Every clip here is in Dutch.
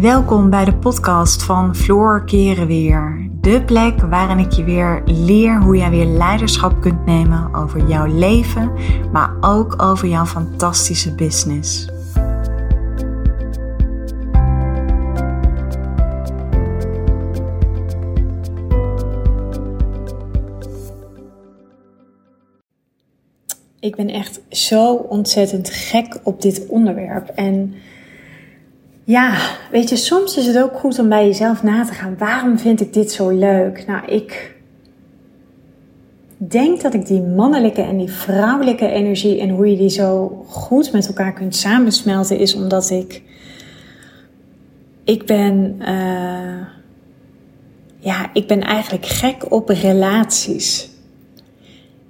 Welkom bij de podcast van Floor Keren Weer. De plek waarin ik je weer leer hoe jij weer leiderschap kunt nemen over jouw leven, maar ook over jouw fantastische business. Ik ben echt zo ontzettend gek op dit onderwerp. En ja, weet je, soms is het ook goed om bij jezelf na te gaan. Waarom vind ik dit zo leuk? Nou, ik denk dat ik die mannelijke en die vrouwelijke energie en hoe je die zo goed met elkaar kunt samensmelten, is omdat ik. Ik ben. Uh, ja, ik ben eigenlijk gek op relaties.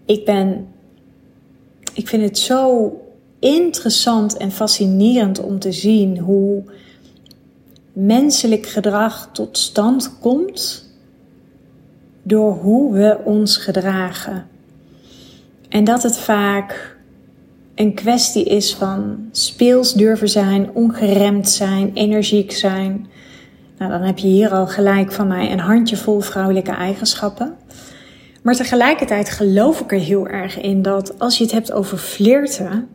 Ik ben. Ik vind het zo interessant en fascinerend om te zien hoe menselijk gedrag tot stand komt door hoe we ons gedragen. En dat het vaak een kwestie is van speels durven zijn, ongeremd zijn, energiek zijn. Nou, dan heb je hier al gelijk van mij een handjevol vrouwelijke eigenschappen. Maar tegelijkertijd geloof ik er heel erg in dat als je het hebt over flirten,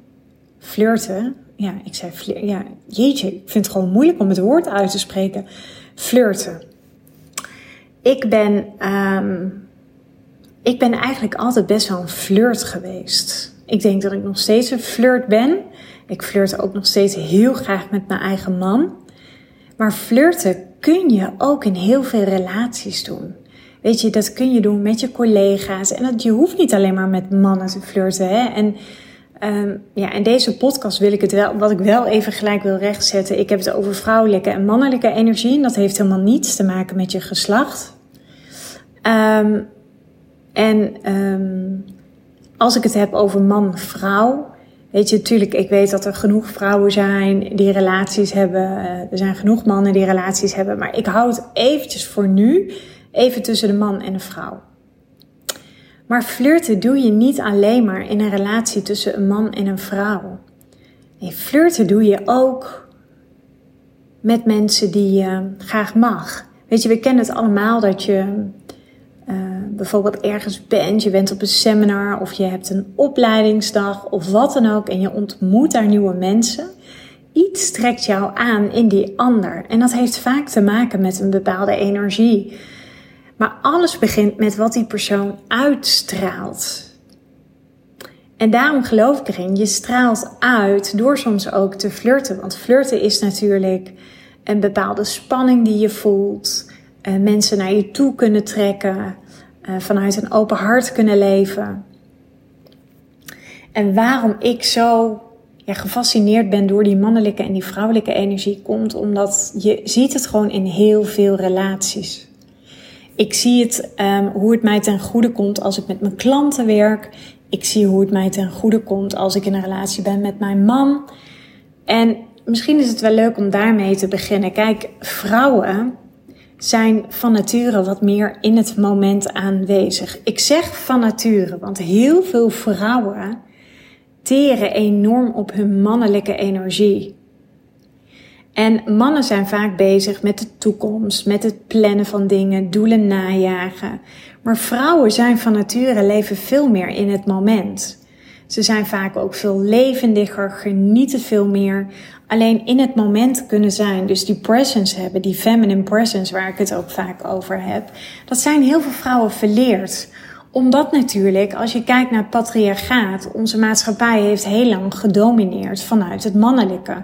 flirten, ja, ik zei. Ja, jeetje, ik vind het gewoon moeilijk om het woord uit te spreken. Flirten. Ik ben, um, ik ben eigenlijk altijd best wel een flirt geweest. Ik denk dat ik nog steeds een flirt ben. Ik flirt ook nog steeds heel graag met mijn eigen man. Maar flirten kun je ook in heel veel relaties doen. Weet je, dat kun je doen met je collega's. En dat, je hoeft niet alleen maar met mannen te flirten. Hè? En Um, ja, in deze podcast wil ik het wel, wat ik wel even gelijk wil rechtzetten. Ik heb het over vrouwelijke en mannelijke energie. En dat heeft helemaal niets te maken met je geslacht. Um, en um, als ik het heb over man-vrouw. Weet je, natuurlijk, ik weet dat er genoeg vrouwen zijn die relaties hebben. Uh, er zijn genoeg mannen die relaties hebben. Maar ik hou het eventjes voor nu even tussen de man en de vrouw. Maar flirten doe je niet alleen maar in een relatie tussen een man en een vrouw. Flirten doe je ook met mensen die je graag mag. Weet je, we kennen het allemaal dat je uh, bijvoorbeeld ergens bent, je bent op een seminar of je hebt een opleidingsdag of wat dan ook en je ontmoet daar nieuwe mensen. Iets trekt jou aan in die ander en dat heeft vaak te maken met een bepaalde energie. Maar alles begint met wat die persoon uitstraalt. En daarom geloof ik erin, je straalt uit door soms ook te flirten. Want flirten is natuurlijk een bepaalde spanning die je voelt. Uh, mensen naar je toe kunnen trekken. Uh, vanuit een open hart kunnen leven. En waarom ik zo ja, gefascineerd ben door die mannelijke en die vrouwelijke energie komt omdat je ziet het gewoon in heel veel relaties. Ik zie het, um, hoe het mij ten goede komt als ik met mijn klanten werk. Ik zie hoe het mij ten goede komt als ik in een relatie ben met mijn man. En misschien is het wel leuk om daarmee te beginnen. Kijk, vrouwen zijn van nature wat meer in het moment aanwezig. Ik zeg van nature, want heel veel vrouwen teren enorm op hun mannelijke energie. En mannen zijn vaak bezig met de toekomst, met het plannen van dingen, doelen najagen. Maar vrouwen zijn van nature leven veel meer in het moment. Ze zijn vaak ook veel levendiger, genieten veel meer. Alleen in het moment kunnen zijn. Dus die presence hebben, die feminine presence waar ik het ook vaak over heb. Dat zijn heel veel vrouwen verleerd omdat natuurlijk, als je kijkt naar patriarchaat, onze maatschappij heeft heel lang gedomineerd vanuit het mannelijke.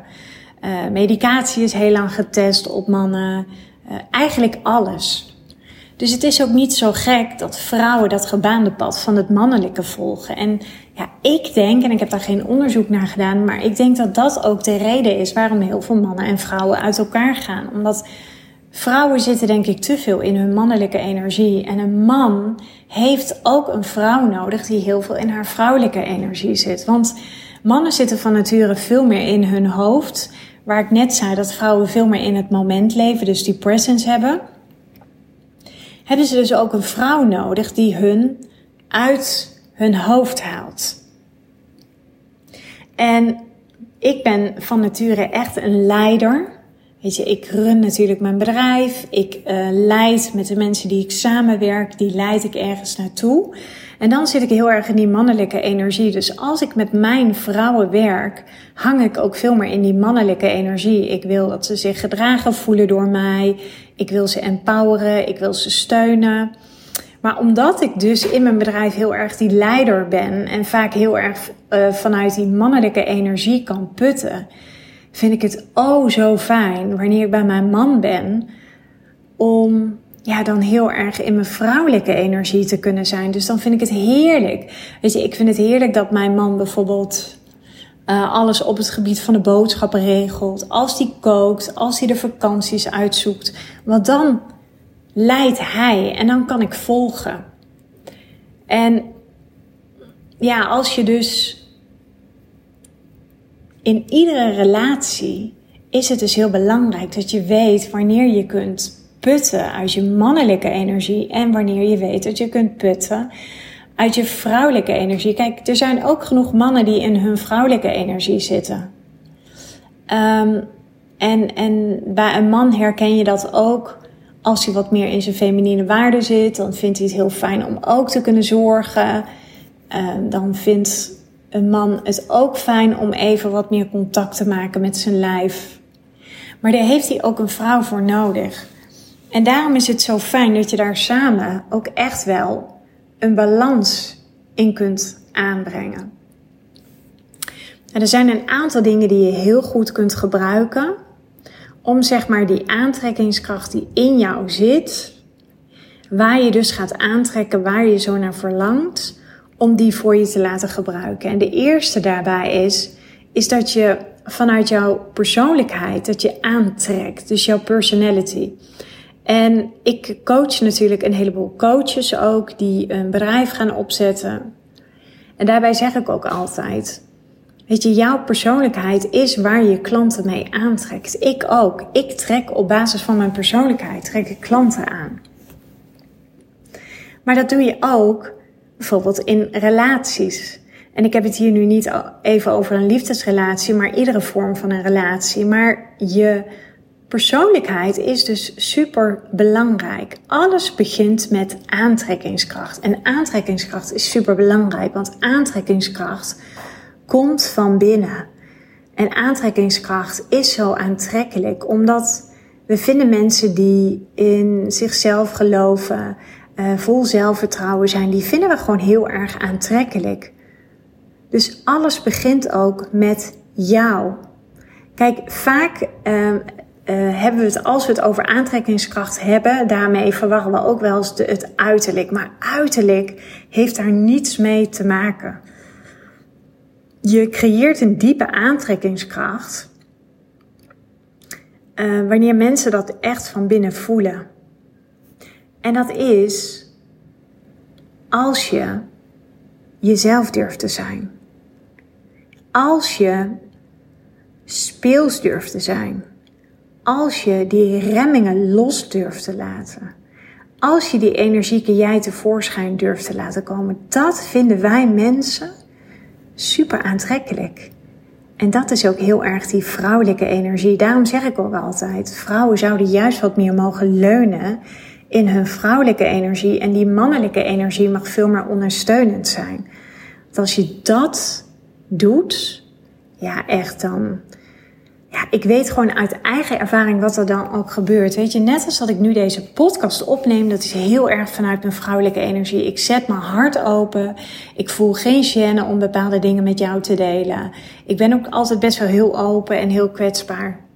Uh, medicatie is heel lang getest op mannen. Uh, eigenlijk alles. Dus het is ook niet zo gek dat vrouwen dat gebaande pad van het mannelijke volgen. En ja, ik denk, en ik heb daar geen onderzoek naar gedaan, maar ik denk dat dat ook de reden is waarom heel veel mannen en vrouwen uit elkaar gaan. Omdat vrouwen zitten denk ik te veel in hun mannelijke energie. En een man heeft ook een vrouw nodig die heel veel in haar vrouwelijke energie zit. Want mannen zitten van nature veel meer in hun hoofd waar ik net zei dat vrouwen veel meer in het moment leven, dus die presence hebben, hebben ze dus ook een vrouw nodig die hun uit hun hoofd haalt. En ik ben van nature echt een leider. Weet je, ik run natuurlijk mijn bedrijf. Ik uh, leid met de mensen die ik samenwerk, die leid ik ergens naartoe. En dan zit ik heel erg in die mannelijke energie. Dus als ik met mijn vrouwen werk, hang ik ook veel meer in die mannelijke energie. Ik wil dat ze zich gedragen voelen door mij. Ik wil ze empoweren. Ik wil ze steunen. Maar omdat ik dus in mijn bedrijf heel erg die leider ben en vaak heel erg uh, vanuit die mannelijke energie kan putten, vind ik het oh zo fijn wanneer ik bij mijn man ben om ja, dan heel erg in mijn vrouwelijke energie te kunnen zijn. Dus dan vind ik het heerlijk. Weet je, ik vind het heerlijk dat mijn man bijvoorbeeld uh, alles op het gebied van de boodschappen regelt. Als die kookt, als hij de vakanties uitzoekt. Want dan leidt hij en dan kan ik volgen. En ja, als je dus in iedere relatie is het dus heel belangrijk dat je weet wanneer je kunt putten uit je mannelijke energie en wanneer je weet dat je kunt putten uit je vrouwelijke energie. Kijk, er zijn ook genoeg mannen die in hun vrouwelijke energie zitten. Um, en, en bij een man herken je dat ook als hij wat meer in zijn feminine waarde zit. Dan vindt hij het heel fijn om ook te kunnen zorgen. Um, dan vindt een man het ook fijn om even wat meer contact te maken met zijn lijf. Maar daar heeft hij ook een vrouw voor nodig. En daarom is het zo fijn dat je daar samen ook echt wel een balans in kunt aanbrengen. er zijn een aantal dingen die je heel goed kunt gebruiken om zeg maar die aantrekkingskracht die in jou zit, waar je dus gaat aantrekken, waar je zo naar verlangt, om die voor je te laten gebruiken. En de eerste daarbij is, is dat je vanuit jouw persoonlijkheid, dat je aantrekt, dus jouw personality. En ik coach natuurlijk een heleboel coaches ook die een bedrijf gaan opzetten. En daarbij zeg ik ook altijd: Weet je, jouw persoonlijkheid is waar je klanten mee aantrekt. Ik ook. Ik trek op basis van mijn persoonlijkheid trek ik klanten aan. Maar dat doe je ook bijvoorbeeld in relaties. En ik heb het hier nu niet even over een liefdesrelatie, maar iedere vorm van een relatie. Maar je Persoonlijkheid is dus super belangrijk. Alles begint met aantrekkingskracht. En aantrekkingskracht is super belangrijk, want aantrekkingskracht komt van binnen. En aantrekkingskracht is zo aantrekkelijk, omdat we vinden mensen die in zichzelf geloven, uh, vol zelfvertrouwen zijn, die vinden we gewoon heel erg aantrekkelijk. Dus alles begint ook met jou. Kijk, vaak uh, uh, hebben we het, als we het over aantrekkingskracht hebben, daarmee verwarren we ook wel eens de, het uiterlijk. Maar uiterlijk heeft daar niets mee te maken. Je creëert een diepe aantrekkingskracht uh, wanneer mensen dat echt van binnen voelen. En dat is als je jezelf durft te zijn. Als je speels durft te zijn als je die remmingen los durft te laten. Als je die energieke jij tevoorschijn durft te laten komen. Dat vinden wij mensen super aantrekkelijk. En dat is ook heel erg die vrouwelijke energie. Daarom zeg ik ook altijd: vrouwen zouden juist wat meer mogen leunen in hun vrouwelijke energie. En die mannelijke energie mag veel meer ondersteunend zijn. Want als je dat doet, ja, echt dan ja, ik weet gewoon uit eigen ervaring wat er dan ook gebeurt. Weet je, net als dat ik nu deze podcast opneem, dat is heel erg vanuit mijn vrouwelijke energie. Ik zet mijn hart open. Ik voel geen gêne om bepaalde dingen met jou te delen. Ik ben ook altijd best wel heel open en heel kwetsbaar.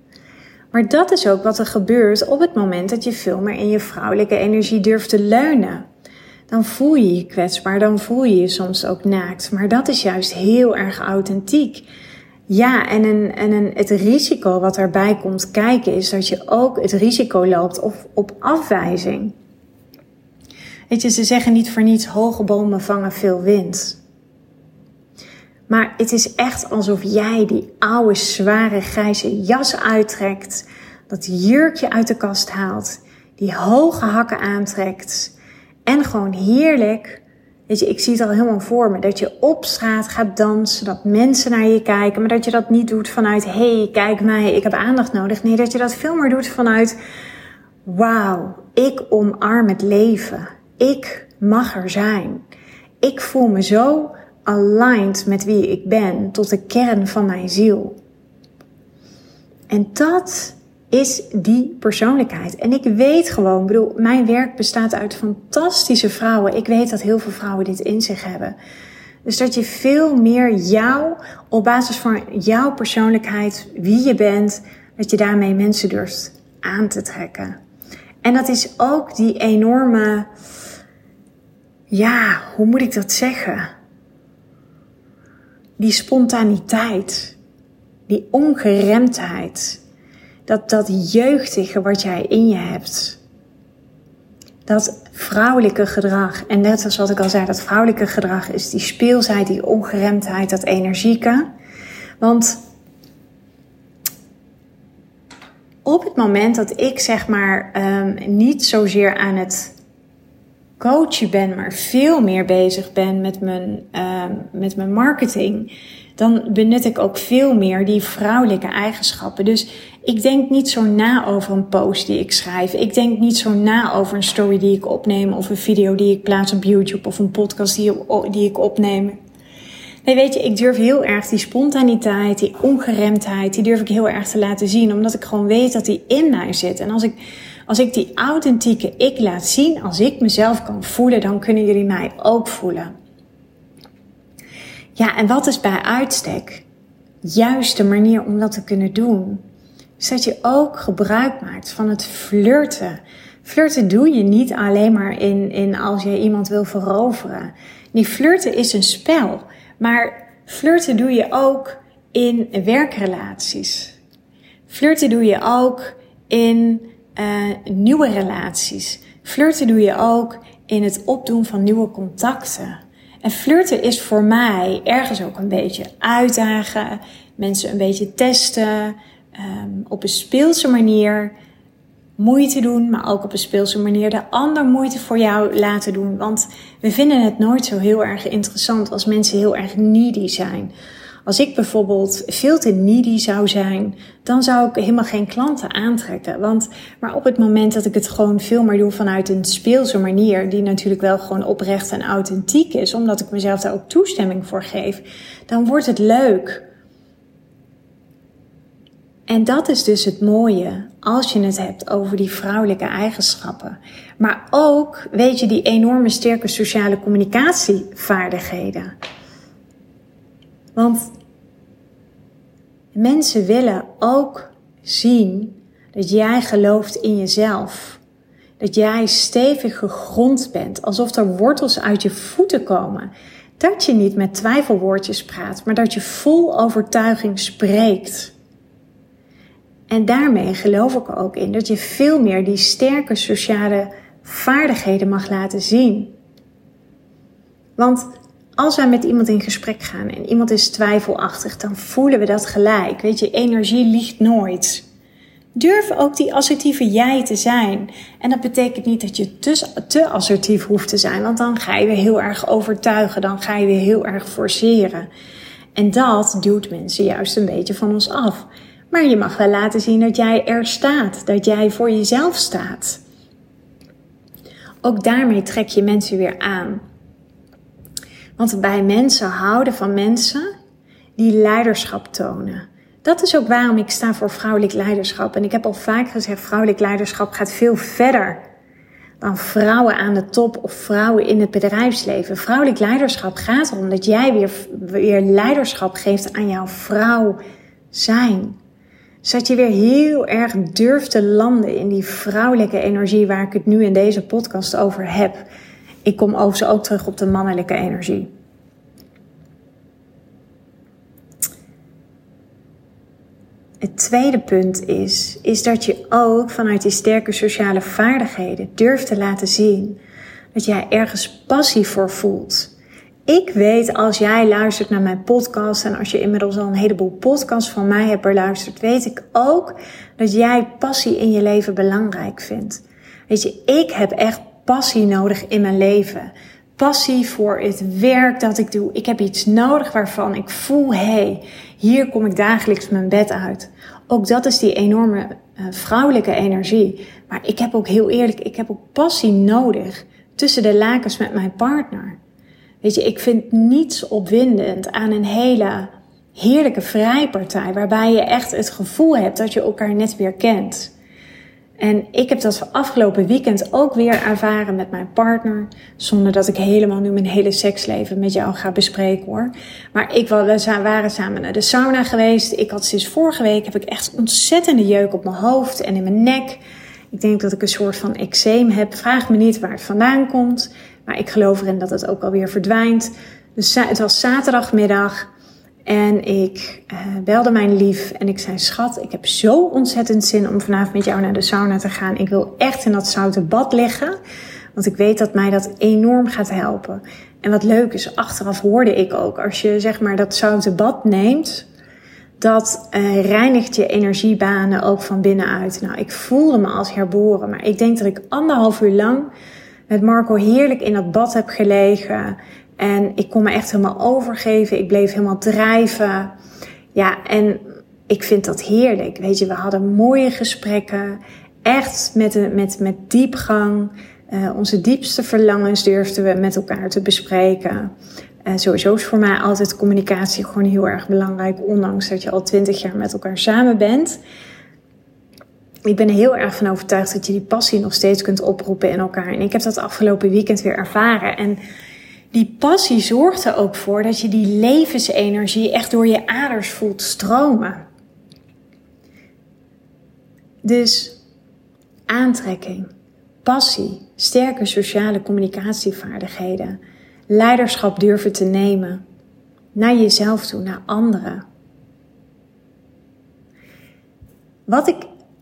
Maar dat is ook wat er gebeurt op het moment dat je veel meer in je vrouwelijke energie durft te leunen. Dan voel je je kwetsbaar, dan voel je je soms ook naakt. Maar dat is juist heel erg authentiek. Ja, en, een, en een, het risico wat erbij komt kijken is dat je ook het risico loopt op, op afwijzing. Weet je, ze zeggen niet voor niets hoge bomen vangen veel wind. Maar het is echt alsof jij die oude, zware, grijze jas uittrekt, dat jurkje uit de kast haalt, die hoge hakken aantrekt en gewoon heerlijk Weet je, ik zie het al helemaal voor me. Dat je op straat gaat dansen, dat mensen naar je kijken. Maar dat je dat niet doet vanuit, hey, kijk mij, ik heb aandacht nodig. Nee, dat je dat veel meer doet vanuit, wauw, ik omarm het leven. Ik mag er zijn. Ik voel me zo aligned met wie ik ben, tot de kern van mijn ziel. En dat is die persoonlijkheid. En ik weet gewoon, bedoel, mijn werk bestaat uit fantastische vrouwen. Ik weet dat heel veel vrouwen dit in zich hebben. Dus dat je veel meer jou, op basis van jouw persoonlijkheid, wie je bent, dat je daarmee mensen durft aan te trekken. En dat is ook die enorme, ja, hoe moet ik dat zeggen? Die spontaniteit, die ongeremdheid dat, dat jeugdige wat jij in je hebt. Dat vrouwelijke gedrag. En net als wat ik al zei, dat vrouwelijke gedrag is die speelsheid, die ongeremdheid, dat energieke. Want op het moment dat ik zeg maar um, niet zozeer aan het coachen ben, maar veel meer bezig ben met mijn, um, met mijn marketing dan benut ik ook veel meer die vrouwelijke eigenschappen. Dus ik denk niet zo na over een post die ik schrijf. Ik denk niet zo na over een story die ik opneem of een video die ik plaats op YouTube of een podcast die, die ik opneem. Nee, weet je, ik durf heel erg die spontaniteit, die ongeremdheid, die durf ik heel erg te laten zien. Omdat ik gewoon weet dat die in mij zit. En als ik, als ik die authentieke ik laat zien, als ik mezelf kan voelen, dan kunnen jullie mij ook voelen. Ja, en wat is bij uitstek juist de manier om dat te kunnen doen? Is dat je ook gebruik maakt van het flirten. Flirten doe je niet alleen maar in, in als je iemand wil veroveren. Die flirten is een spel. Maar flirten doe je ook in werkrelaties. Flirten doe je ook in uh, nieuwe relaties. Flirten doe je ook in het opdoen van nieuwe contacten. En flirten is voor mij ergens ook een beetje uitdagen, mensen een beetje testen, um, op een speelse manier moeite doen, maar ook op een speelse manier de ander moeite voor jou laten doen. Want we vinden het nooit zo heel erg interessant als mensen heel erg needy zijn. Als ik bijvoorbeeld veel te needy zou zijn, dan zou ik helemaal geen klanten aantrekken. Want, maar op het moment dat ik het gewoon veel meer doe vanuit een speelse manier, die natuurlijk wel gewoon oprecht en authentiek is, omdat ik mezelf daar ook toestemming voor geef, dan wordt het leuk. En dat is dus het mooie als je het hebt over die vrouwelijke eigenschappen. Maar ook, weet je, die enorme sterke sociale communicatievaardigheden. Want mensen willen ook zien dat jij gelooft in jezelf. Dat jij stevig gegrond bent, alsof er wortels uit je voeten komen. Dat je niet met twijfelwoordjes praat, maar dat je vol overtuiging spreekt. En daarmee geloof ik ook in dat je veel meer die sterke sociale vaardigheden mag laten zien. Want als wij met iemand in gesprek gaan en iemand is twijfelachtig, dan voelen we dat gelijk. Weet je, energie liegt nooit. Durf ook die assertieve jij te zijn. En dat betekent niet dat je te, te assertief hoeft te zijn, want dan ga je weer heel erg overtuigen, dan ga je weer heel erg forceren. En dat duwt mensen juist een beetje van ons af. Maar je mag wel laten zien dat jij er staat, dat jij voor jezelf staat. Ook daarmee trek je mensen weer aan. Want bij mensen houden van mensen die leiderschap tonen. Dat is ook waarom ik sta voor vrouwelijk leiderschap. En ik heb al vaak gezegd, vrouwelijk leiderschap gaat veel verder dan vrouwen aan de top of vrouwen in het bedrijfsleven. Vrouwelijk leiderschap gaat erom dat jij weer, weer leiderschap geeft aan jouw vrouw zijn. Zodat je weer heel erg durft te landen in die vrouwelijke energie waar ik het nu in deze podcast over heb. Ik kom overigens ook terug op de mannelijke energie. Het tweede punt is, is dat je ook vanuit die sterke sociale vaardigheden durft te laten zien dat jij ergens passie voor voelt. Ik weet als jij luistert naar mijn podcast en als je inmiddels al een heleboel podcasts van mij hebt beluisterd, weet ik ook dat jij passie in je leven belangrijk vindt. Weet je, ik heb echt passie nodig in mijn leven. passie voor het werk dat ik doe. Ik heb iets nodig waarvan ik voel, hé, hey, hier kom ik dagelijks mijn bed uit. Ook dat is die enorme uh, vrouwelijke energie. Maar ik heb ook heel eerlijk, ik heb ook passie nodig tussen de lakens met mijn partner. Weet je, ik vind niets opwindend aan een hele heerlijke vrijpartij, waarbij je echt het gevoel hebt dat je elkaar net weer kent. En ik heb dat afgelopen weekend ook weer ervaren met mijn partner. Zonder dat ik helemaal nu mijn hele seksleven met jou ga bespreken hoor. Maar ik, we waren samen naar de sauna geweest. Ik had sinds vorige week heb ik echt ontzettende jeuk op mijn hoofd en in mijn nek. Ik denk dat ik een soort van eczeem heb. Vraag me niet waar het vandaan komt. Maar ik geloof erin dat het ook alweer verdwijnt. Dus het was zaterdagmiddag. En ik uh, belde mijn lief en ik zei: Schat, ik heb zo ontzettend zin om vanavond met jou naar de sauna te gaan. Ik wil echt in dat zoute bad liggen. Want ik weet dat mij dat enorm gaat helpen. En wat leuk is, achteraf hoorde ik ook, als je zeg maar dat zoute bad neemt, dat uh, reinigt je energiebanen ook van binnenuit. Nou, ik voelde me als herboren, maar ik denk dat ik anderhalf uur lang met Marco heerlijk in dat bad heb gelegen. En ik kon me echt helemaal overgeven. Ik bleef helemaal drijven. Ja, en ik vind dat heerlijk. Weet je, we hadden mooie gesprekken. Echt met, met, met diepgang. Uh, onze diepste verlangens durfden we met elkaar te bespreken. Uh, sowieso is voor mij altijd communicatie gewoon heel erg belangrijk. Ondanks dat je al twintig jaar met elkaar samen bent. Ik ben er heel erg van overtuigd dat je die passie nog steeds kunt oproepen in elkaar. En ik heb dat afgelopen weekend weer ervaren. En die passie zorgt er ook voor dat je die levensenergie echt door je aders voelt stromen. Dus aantrekking, passie, sterke sociale communicatievaardigheden, leiderschap durven te nemen naar jezelf toe, naar anderen. Wat ik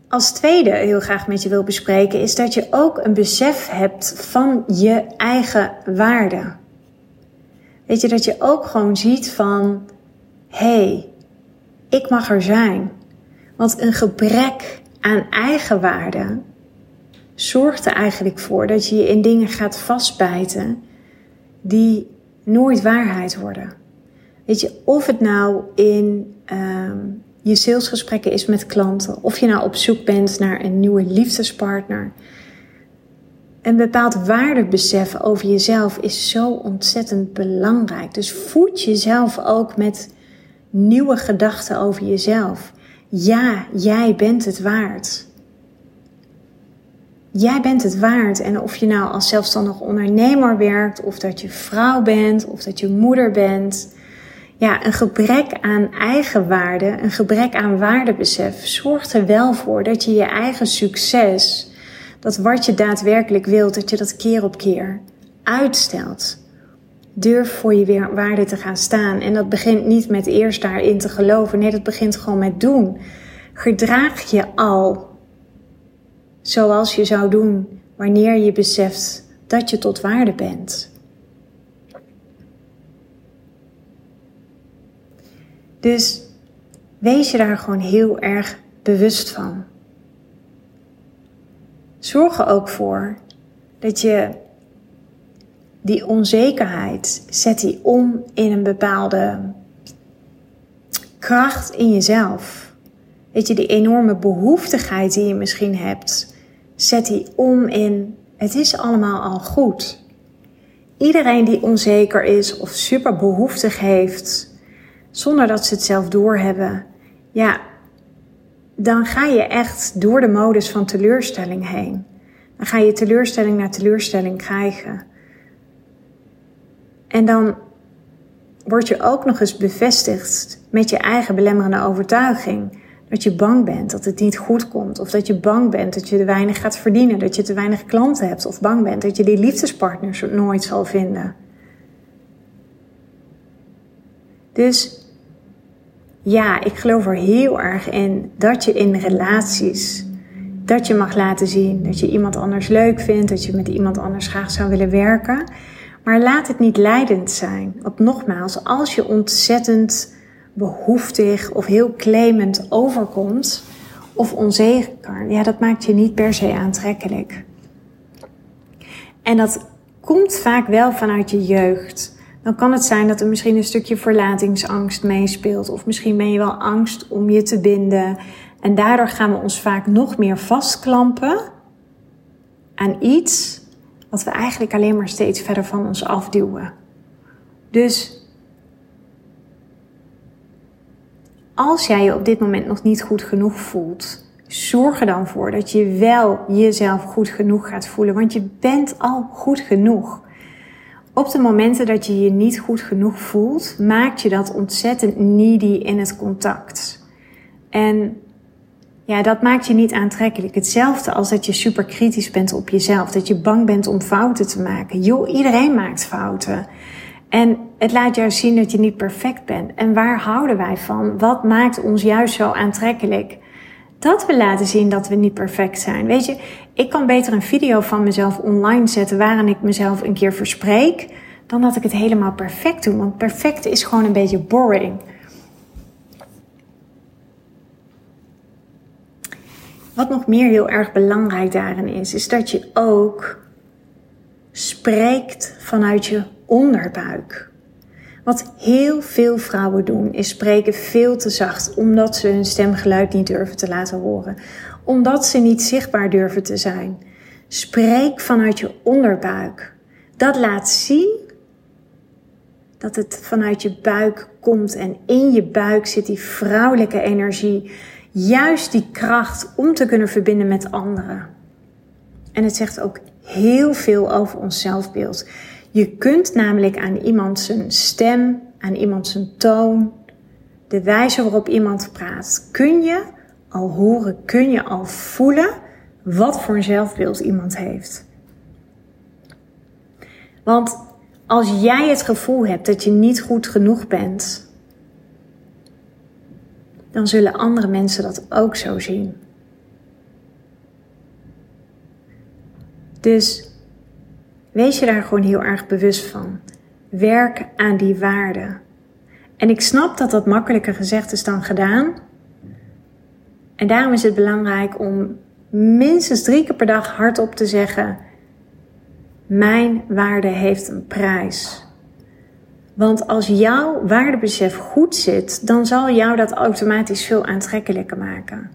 als tweede heel graag met je wil bespreken is dat je ook een besef hebt van je eigen waarde. Weet je, dat je ook gewoon ziet van, hé, hey, ik mag er zijn. Want een gebrek aan eigenwaarde zorgt er eigenlijk voor dat je je in dingen gaat vastbijten die nooit waarheid worden. Weet je, of het nou in um, je salesgesprekken is met klanten, of je nou op zoek bent naar een nieuwe liefdespartner, een bepaald waardebesef over jezelf is zo ontzettend belangrijk. Dus voed jezelf ook met nieuwe gedachten over jezelf. Ja, jij bent het waard. Jij bent het waard. En of je nou als zelfstandig ondernemer werkt, of dat je vrouw bent, of dat je moeder bent. Ja, een gebrek aan eigenwaarde, een gebrek aan waardebesef zorgt er wel voor dat je je eigen succes dat wat je daadwerkelijk wilt, dat je dat keer op keer uitstelt. Durf voor je waarde te gaan staan. En dat begint niet met eerst daarin te geloven. Nee, dat begint gewoon met doen. Gedraag je al zoals je zou doen wanneer je beseft dat je tot waarde bent. Dus wees je daar gewoon heel erg bewust van. Zorg er ook voor dat je die onzekerheid zet die om in een bepaalde kracht in jezelf. Weet je, die enorme behoeftigheid die je misschien hebt, zet die om in het is allemaal al goed. Iedereen die onzeker is of super behoeftig heeft, zonder dat ze het zelf doorhebben, ja, dan ga je echt door de modus van teleurstelling heen. Dan ga je teleurstelling naar teleurstelling krijgen. En dan word je ook nog eens bevestigd met je eigen belemmerende overtuiging. Dat je bang bent dat het niet goed komt. Of dat je bang bent dat je te weinig gaat verdienen. Dat je te weinig klanten hebt. Of bang bent dat je die liefdespartners nooit zal vinden. Dus ja, ik geloof er heel erg in dat je in relaties, dat je mag laten zien dat je iemand anders leuk vindt, dat je met iemand anders graag zou willen werken. Maar laat het niet leidend zijn. Want nogmaals, als je ontzettend behoeftig of heel claimend overkomt, of onzeker, ja, dat maakt je niet per se aantrekkelijk. En dat komt vaak wel vanuit je jeugd. Dan kan het zijn dat er misschien een stukje verlatingsangst meespeelt. Of misschien ben je wel angst om je te binden. En daardoor gaan we ons vaak nog meer vastklampen aan iets wat we eigenlijk alleen maar steeds verder van ons afduwen. Dus als jij je op dit moment nog niet goed genoeg voelt, zorg er dan voor dat je wel jezelf goed genoeg gaat voelen, want je bent al goed genoeg. Op de momenten dat je je niet goed genoeg voelt, maakt je dat ontzettend needy in het contact. En ja, dat maakt je niet aantrekkelijk. Hetzelfde als dat je super kritisch bent op jezelf. Dat je bang bent om fouten te maken. Iedereen maakt fouten. En het laat jou zien dat je niet perfect bent. En waar houden wij van? Wat maakt ons juist zo aantrekkelijk? Dat we laten zien dat we niet perfect zijn. Weet je, ik kan beter een video van mezelf online zetten waarin ik mezelf een keer verspreek, dan dat ik het helemaal perfect doe. Want perfect is gewoon een beetje boring. Wat nog meer heel erg belangrijk daarin is, is dat je ook spreekt vanuit je onderbuik. Wat heel veel vrouwen doen, is spreken veel te zacht, omdat ze hun stemgeluid niet durven te laten horen, omdat ze niet zichtbaar durven te zijn. Spreek vanuit je onderbuik. Dat laat zien dat het vanuit je buik komt en in je buik zit die vrouwelijke energie, juist die kracht om te kunnen verbinden met anderen. En het zegt ook heel veel over ons zelfbeeld. Je kunt namelijk aan iemand zijn stem, aan iemand zijn toon, de wijze waarop iemand praat, kun je al horen, kun je al voelen wat voor een zelfbeeld iemand heeft. Want als jij het gevoel hebt dat je niet goed genoeg bent, dan zullen andere mensen dat ook zo zien. Dus wees je daar gewoon heel erg bewust van. Werk aan die waarden. En ik snap dat dat makkelijker gezegd is dan gedaan. En daarom is het belangrijk om minstens drie keer per dag hardop te zeggen: Mijn waarde heeft een prijs. Want als jouw waardebesef goed zit, dan zal jou dat automatisch veel aantrekkelijker maken.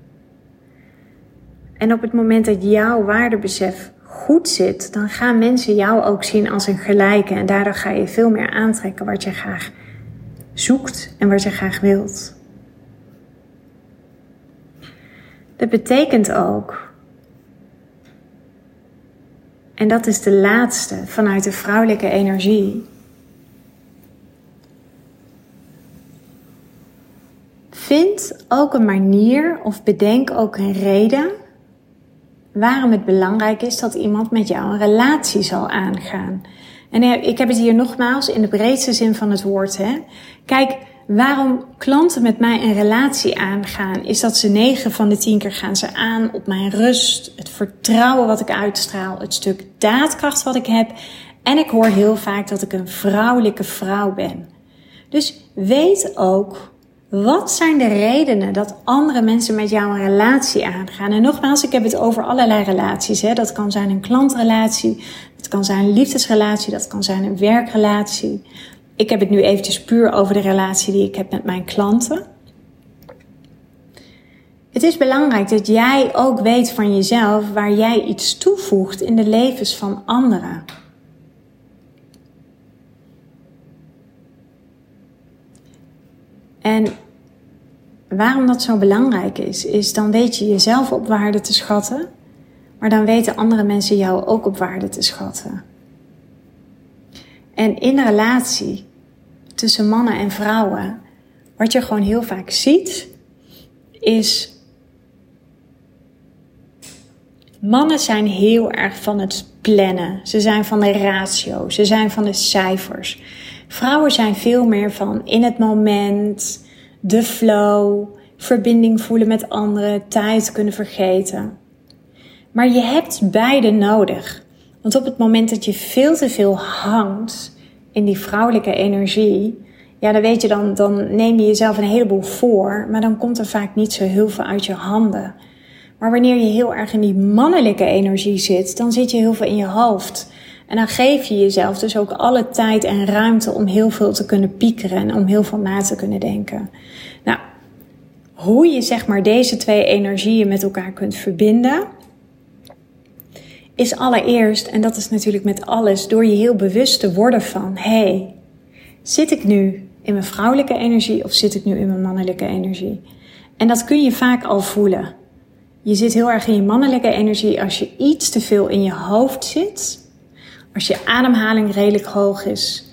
En op het moment dat jouw waardebesef goed zit, dan gaan mensen jou ook zien als een gelijke. En daardoor ga je veel meer aantrekken wat je graag zoekt en wat je graag wilt. Dat betekent ook, en dat is de laatste vanuit de vrouwelijke energie, Vind ook een manier of bedenk ook een reden waarom het belangrijk is dat iemand met jou een relatie zal aangaan. En ik heb het hier nogmaals in de breedste zin van het woord. Hè. Kijk, waarom klanten met mij een relatie aangaan, is dat ze 9 van de 10 keer gaan ze aan op mijn rust, het vertrouwen wat ik uitstraal, het stuk daadkracht wat ik heb. En ik hoor heel vaak dat ik een vrouwelijke vrouw ben. Dus weet ook wat zijn de redenen dat andere mensen met jou een relatie aangaan? En nogmaals, ik heb het over allerlei relaties. Hè. Dat kan zijn een klantrelatie, dat kan zijn een liefdesrelatie, dat kan zijn een werkrelatie. Ik heb het nu eventjes puur over de relatie die ik heb met mijn klanten. Het is belangrijk dat jij ook weet van jezelf waar jij iets toevoegt in de levens van anderen. En waarom dat zo belangrijk is, is dan weet je jezelf op waarde te schatten, maar dan weten andere mensen jou ook op waarde te schatten. En in een relatie tussen mannen en vrouwen, wat je gewoon heel vaak ziet, is. Mannen zijn heel erg van het plannen. Ze zijn van de ratio. Ze zijn van de cijfers. Vrouwen zijn veel meer van in het moment, de flow, verbinding voelen met anderen, tijd kunnen vergeten. Maar je hebt beide nodig. Want op het moment dat je veel te veel hangt in die vrouwelijke energie, ja, dan weet je dan, dan neem je jezelf een heleboel voor, maar dan komt er vaak niet zo heel veel uit je handen. Maar wanneer je heel erg in die mannelijke energie zit, dan zit je heel veel in je hoofd. En dan geef je jezelf dus ook alle tijd en ruimte om heel veel te kunnen piekeren en om heel veel na te kunnen denken. Nou, hoe je zeg maar deze twee energieën met elkaar kunt verbinden, is allereerst, en dat is natuurlijk met alles, door je heel bewust te worden van, hey, zit ik nu in mijn vrouwelijke energie of zit ik nu in mijn mannelijke energie? En dat kun je vaak al voelen. Je zit heel erg in je mannelijke energie als je iets te veel in je hoofd zit, als je ademhaling redelijk hoog is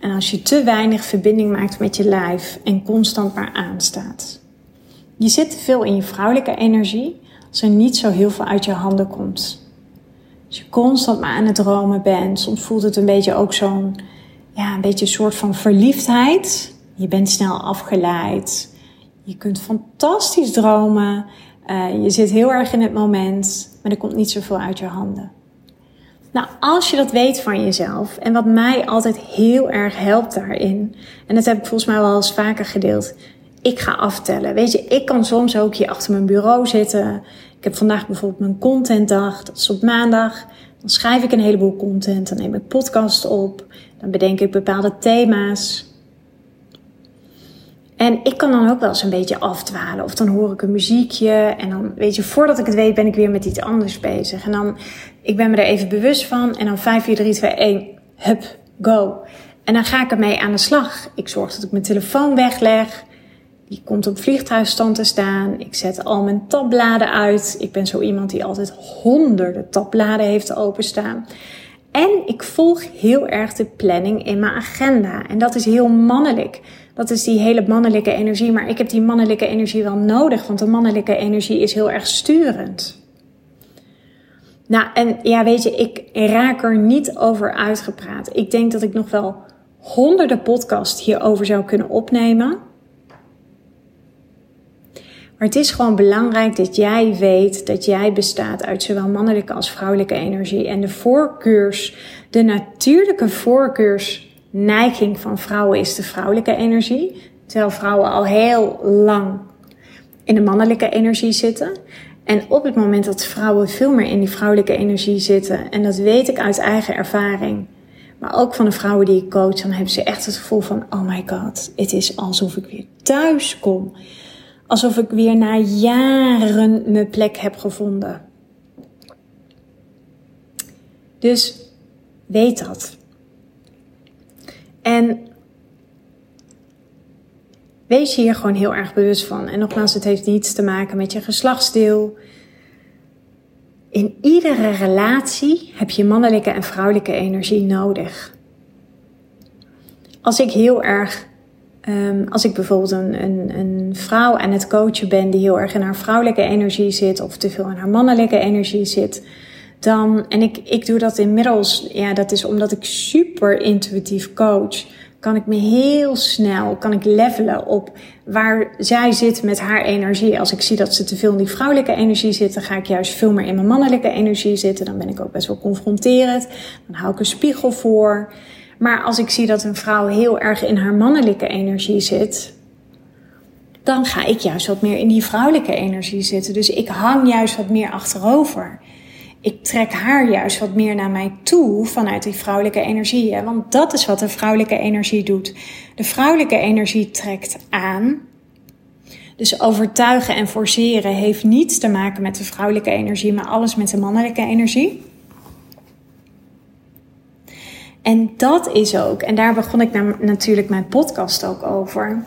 en als je te weinig verbinding maakt met je lijf en constant maar aanstaat. Je zit te veel in je vrouwelijke energie als er niet zo heel veel uit je handen komt. Als je constant maar aan het dromen bent, soms voelt het een beetje ook zo'n, ja, een beetje een soort van verliefdheid. Je bent snel afgeleid. Je kunt fantastisch dromen. Uh, je zit heel erg in het moment, maar er komt niet zoveel uit je handen. Nou, als je dat weet van jezelf, en wat mij altijd heel erg helpt daarin, en dat heb ik volgens mij wel eens vaker gedeeld, ik ga aftellen. Weet je, ik kan soms ook hier achter mijn bureau zitten. Ik heb vandaag bijvoorbeeld mijn contentdag, dat is op maandag. Dan schrijf ik een heleboel content, dan neem ik podcast op, dan bedenk ik bepaalde thema's. En ik kan dan ook wel eens een beetje afdwalen. Of dan hoor ik een muziekje. En dan, weet je, voordat ik het weet, ben ik weer met iets anders bezig. En dan, ik ben me er even bewust van. En dan 5, 4, 3, 2, 1, hup, go. En dan ga ik ermee aan de slag. Ik zorg dat ik mijn telefoon wegleg. Die komt op vliegtuigstand te staan. Ik zet al mijn tabbladen uit. Ik ben zo iemand die altijd honderden tabbladen heeft openstaan. En ik volg heel erg de planning in mijn agenda. En dat is heel mannelijk. Dat is die hele mannelijke energie. Maar ik heb die mannelijke energie wel nodig, want de mannelijke energie is heel erg sturend. Nou, en ja, weet je, ik raak er niet over uitgepraat. Ik denk dat ik nog wel honderden podcasts hierover zou kunnen opnemen. Maar het is gewoon belangrijk dat jij weet dat jij bestaat uit zowel mannelijke als vrouwelijke energie. En de voorkeurs, de natuurlijke voorkeursneiging van vrouwen is de vrouwelijke energie. Terwijl vrouwen al heel lang in de mannelijke energie zitten. En op het moment dat vrouwen veel meer in die vrouwelijke energie zitten, en dat weet ik uit eigen ervaring, maar ook van de vrouwen die ik coach, dan hebben ze echt het gevoel van: oh my god, het is alsof ik weer thuis kom. Alsof ik weer na jaren mijn plek heb gevonden. Dus weet dat. En wees je hier gewoon heel erg bewust van. En nogmaals, het heeft niets te maken met je geslachtsdeel. In iedere relatie heb je mannelijke en vrouwelijke energie nodig. Als ik heel erg Um, als ik bijvoorbeeld een, een, een, vrouw aan het coachen ben die heel erg in haar vrouwelijke energie zit of te veel in haar mannelijke energie zit, dan, en ik, ik doe dat inmiddels, ja, dat is omdat ik super intuïtief coach, kan ik me heel snel, kan ik levelen op waar zij zit met haar energie. Als ik zie dat ze te veel in die vrouwelijke energie zit, dan ga ik juist veel meer in mijn mannelijke energie zitten. Dan ben ik ook best wel confronterend. Dan hou ik een spiegel voor. Maar als ik zie dat een vrouw heel erg in haar mannelijke energie zit, dan ga ik juist wat meer in die vrouwelijke energie zitten. Dus ik hang juist wat meer achterover. Ik trek haar juist wat meer naar mij toe vanuit die vrouwelijke energie. Want dat is wat de vrouwelijke energie doet. De vrouwelijke energie trekt aan. Dus overtuigen en forceren heeft niets te maken met de vrouwelijke energie, maar alles met de mannelijke energie. En dat is ook, en daar begon ik natuurlijk mijn podcast ook over.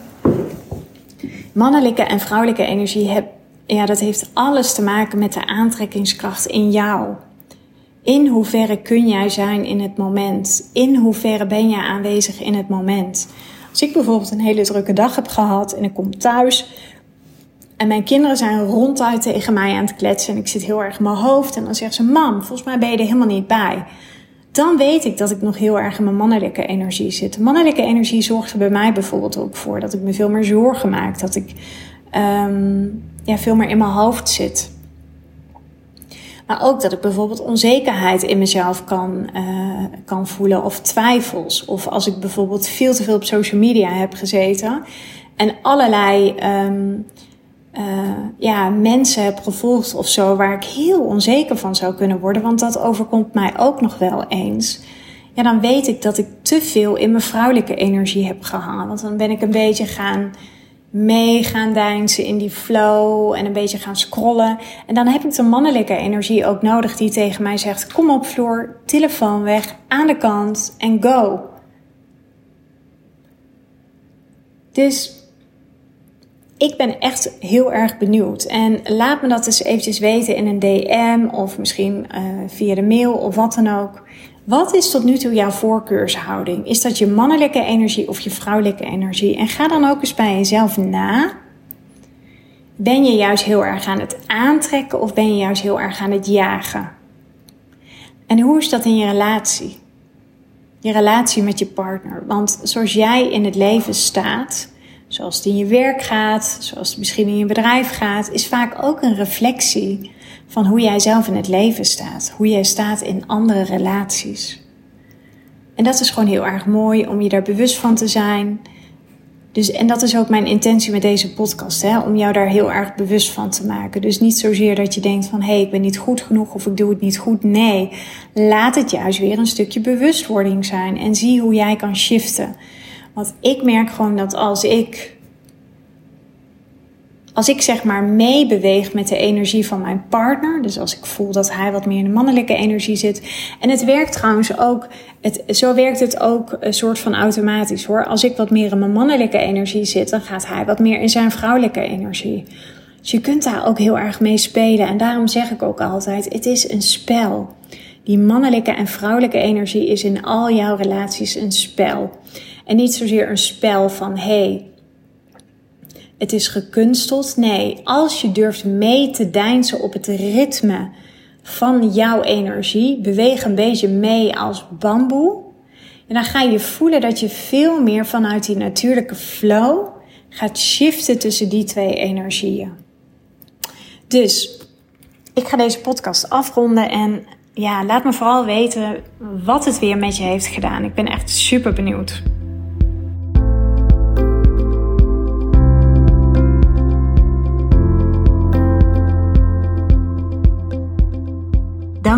Mannelijke en vrouwelijke energie, heb, ja, dat heeft alles te maken met de aantrekkingskracht in jou. In hoeverre kun jij zijn in het moment? In hoeverre ben jij aanwezig in het moment? Als ik bijvoorbeeld een hele drukke dag heb gehad en ik kom thuis en mijn kinderen zijn ronduit tegen mij aan het kletsen en ik zit heel erg in mijn hoofd en dan zeggen ze: Mam, volgens mij ben je er helemaal niet bij dan weet ik dat ik nog heel erg in mijn mannelijke energie zit. Mannelijke energie zorgt er bij mij bijvoorbeeld ook voor dat ik me veel meer zorgen maak. Dat ik um, ja, veel meer in mijn hoofd zit. Maar ook dat ik bijvoorbeeld onzekerheid in mezelf kan, uh, kan voelen of twijfels. Of als ik bijvoorbeeld veel te veel op social media heb gezeten en allerlei um, uh, ja, mensen heb gevolgd of zo waar ik heel onzeker van zou kunnen worden, want dat overkomt mij ook nog wel eens. Ja, dan weet ik dat ik te veel in mijn vrouwelijke energie heb gehangen. Want dan ben ik een beetje gaan mee gaan deinsen in die flow en een beetje gaan scrollen. En dan heb ik de mannelijke energie ook nodig die tegen mij zegt: Kom op, vloer, telefoon weg, aan de kant en go. Dus ik ben echt heel erg benieuwd. En laat me dat eens eventjes weten in een DM of misschien uh, via de mail of wat dan ook. Wat is tot nu toe jouw voorkeurshouding? Is dat je mannelijke energie of je vrouwelijke energie? En ga dan ook eens bij jezelf na. Ben je juist heel erg aan het aantrekken of ben je juist heel erg aan het jagen? En hoe is dat in je relatie? Je relatie met je partner. Want zoals jij in het leven staat, zoals het in je werk gaat, zoals het misschien in je bedrijf gaat, is vaak ook een reflectie van hoe jij zelf in het leven staat, hoe jij staat in andere relaties. En dat is gewoon heel erg mooi om je daar bewust van te zijn. Dus, en dat is ook mijn intentie met deze podcast, hè, om jou daar heel erg bewust van te maken. Dus niet zozeer dat je denkt van hé, hey, ik ben niet goed genoeg of ik doe het niet goed. Nee, laat het juist weer een stukje bewustwording zijn en zie hoe jij kan shiften. Want ik merk gewoon dat als ik als ik zeg maar meebeweeg met de energie van mijn partner, dus als ik voel dat hij wat meer in de mannelijke energie zit. En het werkt trouwens ook, het, zo werkt het ook een soort van automatisch hoor. Als ik wat meer in mijn mannelijke energie zit, dan gaat hij wat meer in zijn vrouwelijke energie. Dus je kunt daar ook heel erg mee spelen. En daarom zeg ik ook altijd, het is een spel. Die mannelijke en vrouwelijke energie is in al jouw relaties een spel. En niet zozeer een spel van hey, het is gekunsteld. Nee, als je durft mee te deinsen op het ritme van jouw energie, beweeg een beetje mee als bamboe. En dan ga je voelen dat je veel meer vanuit die natuurlijke flow gaat shiften tussen die twee energieën. Dus ik ga deze podcast afronden en ja, laat me vooral weten wat het weer met je heeft gedaan. Ik ben echt super benieuwd.